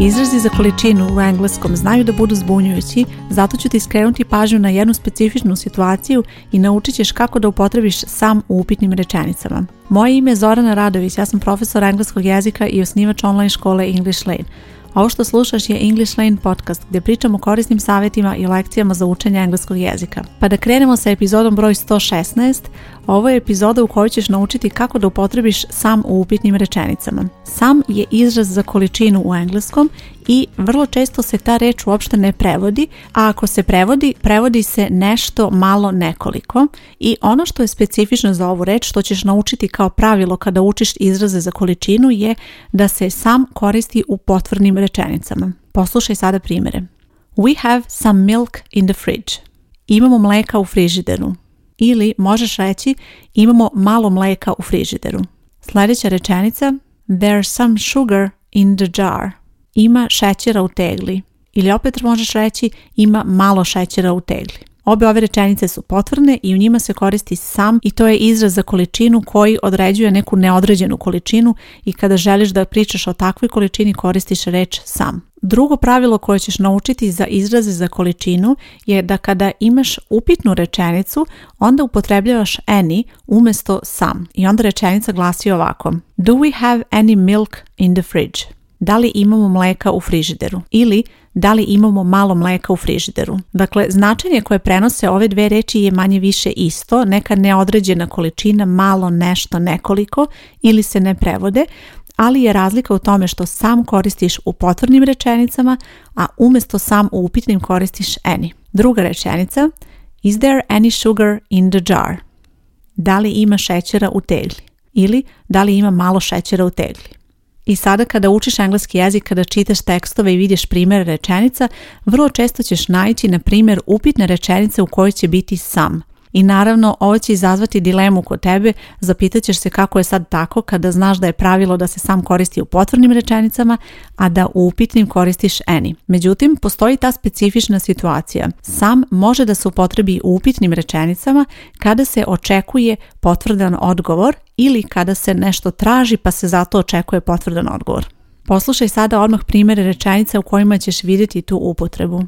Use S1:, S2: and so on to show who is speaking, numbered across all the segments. S1: Izrazi za količinu u engleskom znaju da budu zbunjujući, zato ću ti skrenuti pažnju na jednu specifičnu situaciju i naučit ćeš kako da upotrebiš sam u upitnim rečenicama. Moje ime je Zorana Radović, ja sam profesor engleskog jezika i osnivač online škole English Lane. Ovo što slušaš je English Lane podcast gdje pričamo o korisnim savjetima i lekcijama za učenje engleskog jezika. Pa da krenemo sa epizodom broj 116, ovo je epizoda u kojoj ćeš naučiti kako da upotrebiš sam u upitnim rečenicama. Sam je izraz za količinu u engleskom i vrlo često se ta reč uopšte ne prevodi, a ako se prevodi, prevodi se nešto malo nekoliko i ono što je specifično za ovu reč, što ćeš naučiti kao pravilo kada učiš izraze za količinu je da se sam koristi u potvrdnim rečenicama. Poslušaj sada primjere. We have some milk in the fridge. Imamo mleka u frižideru. Ili možeš reći imamo malo mleka u frižideru. Sljedeća rečenica There's some sugar in the jar ima šećera u tegli. Ili opet možeš reći ima malo šećera u tegli. Obe ove rečenice su potvrdne i u njima se koristi sam i to je izraz za količinu koji određuje neku neodređenu količinu i kada želiš da pričaš o takvoj količini koristiš reč sam. Drugo pravilo koje ćeš naučiti za izraze za količinu je da kada imaš upitnu rečenicu, onda upotrebljavaš any umjesto sam. I onda rečenica glasi ovako. Do we have any milk in the fridge? da li imamo mleka u frižideru ili da li imamo malo mleka u frižideru. Dakle, značenje koje prenose ove dve reči je manje više isto, neka neodređena količina, malo, nešto, nekoliko ili se ne prevode, ali je razlika u tome što sam koristiš u potvrnim rečenicama, a umjesto sam u upitnim koristiš any. Druga rečenica, is there any sugar in the jar? Da li ima šećera u tegli? Ili da li ima malo šećera u tegli? I sada kada učiš engleski jezik, kada čitaš tekstove i vidiš primjere rečenica, vrlo često ćeš naći, na primjer upitne rečenice u kojoj će biti sam. I naravno, ovo će izazvati dilemu kod tebe, zapitaćeš se kako je sad tako kada znaš da je pravilo da se sam koristi u potvrnim rečenicama, a da u upitnim koristiš any. Međutim, postoji ta specifična situacija. Sam može da se upotrebi u upitnim rečenicama kada se očekuje potvrdan odgovor ili kada se nešto traži pa se zato očekuje potvrdan odgovor. Poslušaj sada odmah primjere rečenica u kojima ćeš vidjeti tu upotrebu.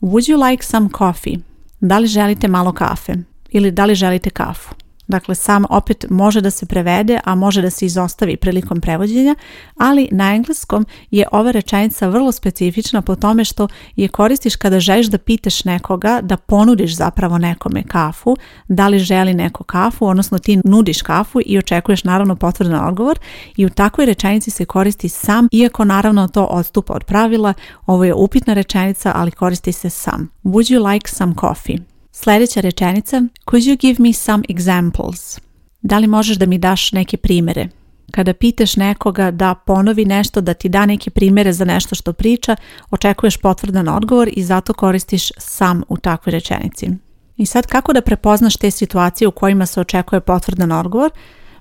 S1: Would you like some coffee? Da li želite malo kafe? Ili da li želite kafu? Dakle, sam opet može da se prevede, a može da se izostavi prilikom prevođenja, ali na engleskom je ova rečenica vrlo specifična po tome što je koristiš kada želiš da pitaš nekoga, da ponudiš zapravo nekome kafu, da li želi neko kafu, odnosno ti nudiš kafu i očekuješ naravno potvrdan odgovor i u takvoj rečenici se koristi sam, iako naravno to odstupa od pravila, ovo je upitna rečenica, ali koristi se sam. Would you like some coffee? Sljedeća rečenica Could you give me some examples? Da li možeš da mi daš neke primjere? Kada pitaš nekoga da ponovi nešto, da ti da neke primjere za nešto što priča, očekuješ potvrdan odgovor i zato koristiš sam u takvoj rečenici. I sad kako da prepoznaš te situacije u kojima se očekuje potvrdan odgovor?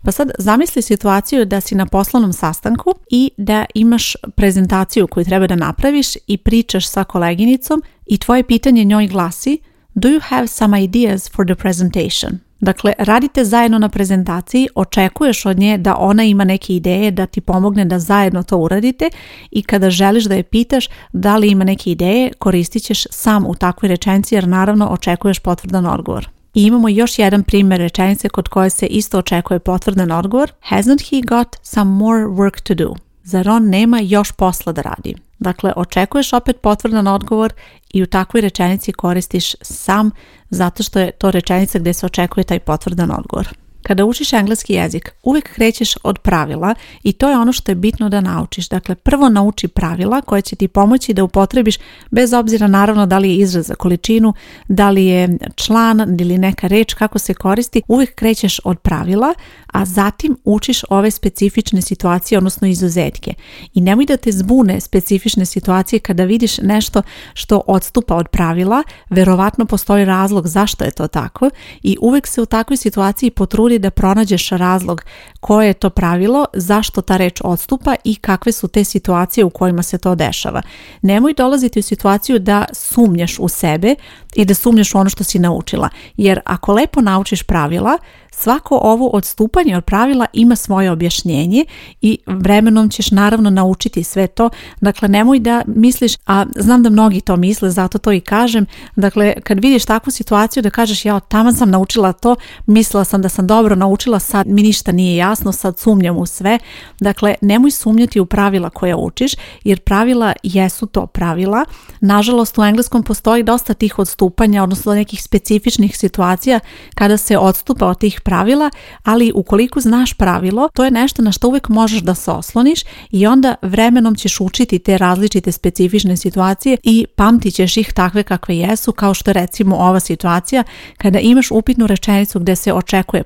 S1: Pa sad zamisli situaciju da si na poslovnom sastanku i da imaš prezentaciju koju treba da napraviš i pričaš sa koleginicom i tvoje pitanje njoj glasi – do you have some ideas for the presentation? Dakle, radite zajedno na prezentaciji, očekuješ od nje da ona ima neke ideje da ti pomogne da zajedno to uradite i kada želiš da je pitaš da li ima neke ideje, koristit ćeš sam u takvoj rečenci jer naravno očekuješ potvrdan odgovor. I imamo još jedan primjer rečenice kod koje se isto očekuje potvrdan odgovor. Hasn't he got some more work to do? Zar on nema još posla da radi? Dakle, očekuješ opet potvrdan odgovor i u takvoj rečenici koristiš sam zato što je to rečenica gdje se očekuje taj potvrdan odgovor. Kada učiš engleski jezik, uvijek krećeš od pravila i to je ono što je bitno da naučiš. Dakle, prvo nauči pravila koje će ti pomoći da upotrebiš bez obzira naravno da li je izraz za količinu, da li je član ili neka reč kako se koristi, uvijek krećeš od pravila, a zatim učiš ove specifične situacije, odnosno izuzetke. I nemoj da te zbune specifične situacije kada vidiš nešto što odstupa od pravila, verovatno postoji razlog zašto je to tako i uvijek se u takvoj situaciji potrudi da pronađeš razlog koje je to pravilo, zašto ta reč odstupa i kakve su te situacije u kojima se to dešava. Nemoj dolaziti u situaciju da sumnjaš u sebe i da sumnjaš u ono što si naučila. Jer ako lepo naučiš pravila, svako ovo odstupanje od pravila ima svoje objašnjenje i vremenom ćeš naravno naučiti sve to. Dakle, nemoj da misliš, a znam da mnogi to misle, zato to i kažem. Dakle, kad vidiš takvu situaciju da kažeš ja od tamo sam naučila to, mislila sam da sam dobro dobro naučila, sad mi ništa nije jasno, sad sumnjam u sve. Dakle, nemoj sumnjati u pravila koje učiš, jer pravila jesu to pravila. Nažalost, u engleskom postoji dosta tih odstupanja, odnosno nekih specifičnih situacija kada se odstupa od tih pravila, ali ukoliko znaš pravilo, to je nešto na što uvijek možeš da se osloniš i onda vremenom ćeš učiti te različite specifične situacije i pamtit ćeš ih takve kakve jesu, kao što recimo ova situacija kada imaš upitnu rečenicu gdje se očekuje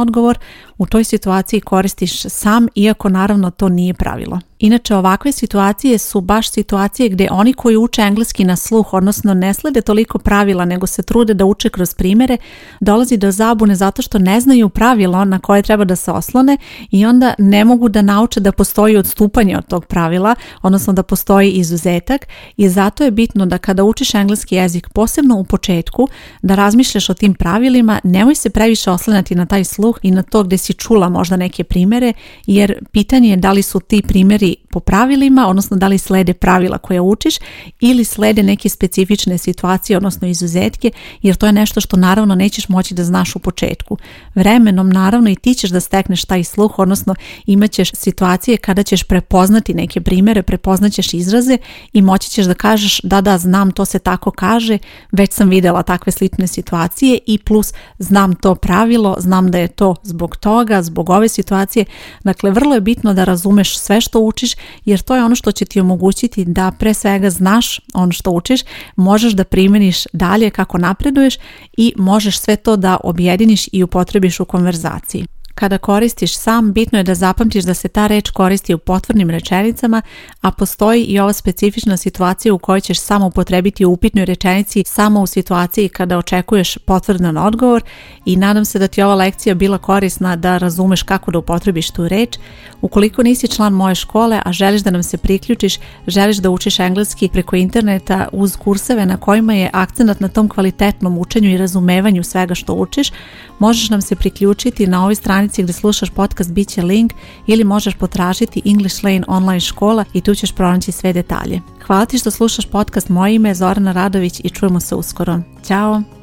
S1: odgovor, u toj situaciji koristiš sam, iako naravno to nije pravilo. Inače, ovakve situacije su baš situacije gdje oni koji uče engleski na sluh, odnosno ne slede toliko pravila, nego se trude da uče kroz primjere, dolazi do zabune zato što ne znaju pravilo na koje treba da se oslone i onda ne mogu da nauče da postoji odstupanje od tog pravila, odnosno da postoji izuzetak i zato je bitno da kada učiš engleski jezik, posebno u početku, da razmišljaš o tim pravilima, nemoj se previše oslanjati na taj taj sluh i na to gdje si čula možda neke primjere jer pitanje je da li su ti primjeri po pravilima, odnosno da li slede pravila koje učiš ili slede neke specifične situacije, odnosno izuzetke, jer to je nešto što naravno nećeš moći da znaš u početku. Vremenom naravno i ti ćeš da stekneš taj sluh, odnosno imat ćeš situacije kada ćeš prepoznati neke primere, prepoznaćeš izraze i moći ćeš da kažeš da da znam to se tako kaže, već sam videla takve slične situacije i plus znam to pravilo, znam da je to zbog toga, zbog ove situacije. Dakle, vrlo je bitno da razumeš sve što učiš jer to je ono što će ti omogućiti da pre svega znaš ono što učiš, možeš da primjeniš dalje kako napreduješ i možeš sve to da objediniš i upotrebiš u konverzaciji. Kada koristiš sam, bitno je da zapamtiš da se ta reč koristi u potvornim rečenicama, a postoji i ova specifična situacija u kojoj ćeš samo upotrebiti u upitnoj rečenici samo u situaciji kada očekuješ potvrdan odgovor i nadam se da ti ova lekcija bila korisna da razumeš kako da upotrebiš tu reč. Ukoliko nisi član moje škole, a želiš da nam se priključiš, želiš da učiš engleski preko interneta uz kurseve na kojima je akcenat na tom kvalitetnom učenju i razumevanju svega što učiš, možeš nam se priključiti na ovoj stranici stranici gdje slušaš podcast bit će link ili možeš potražiti English Lane online škola i tu ćeš pronaći sve detalje. Hvala ti što slušaš podcast. Moje ime je Zorana Radović i čujemo se uskoro. Ćao!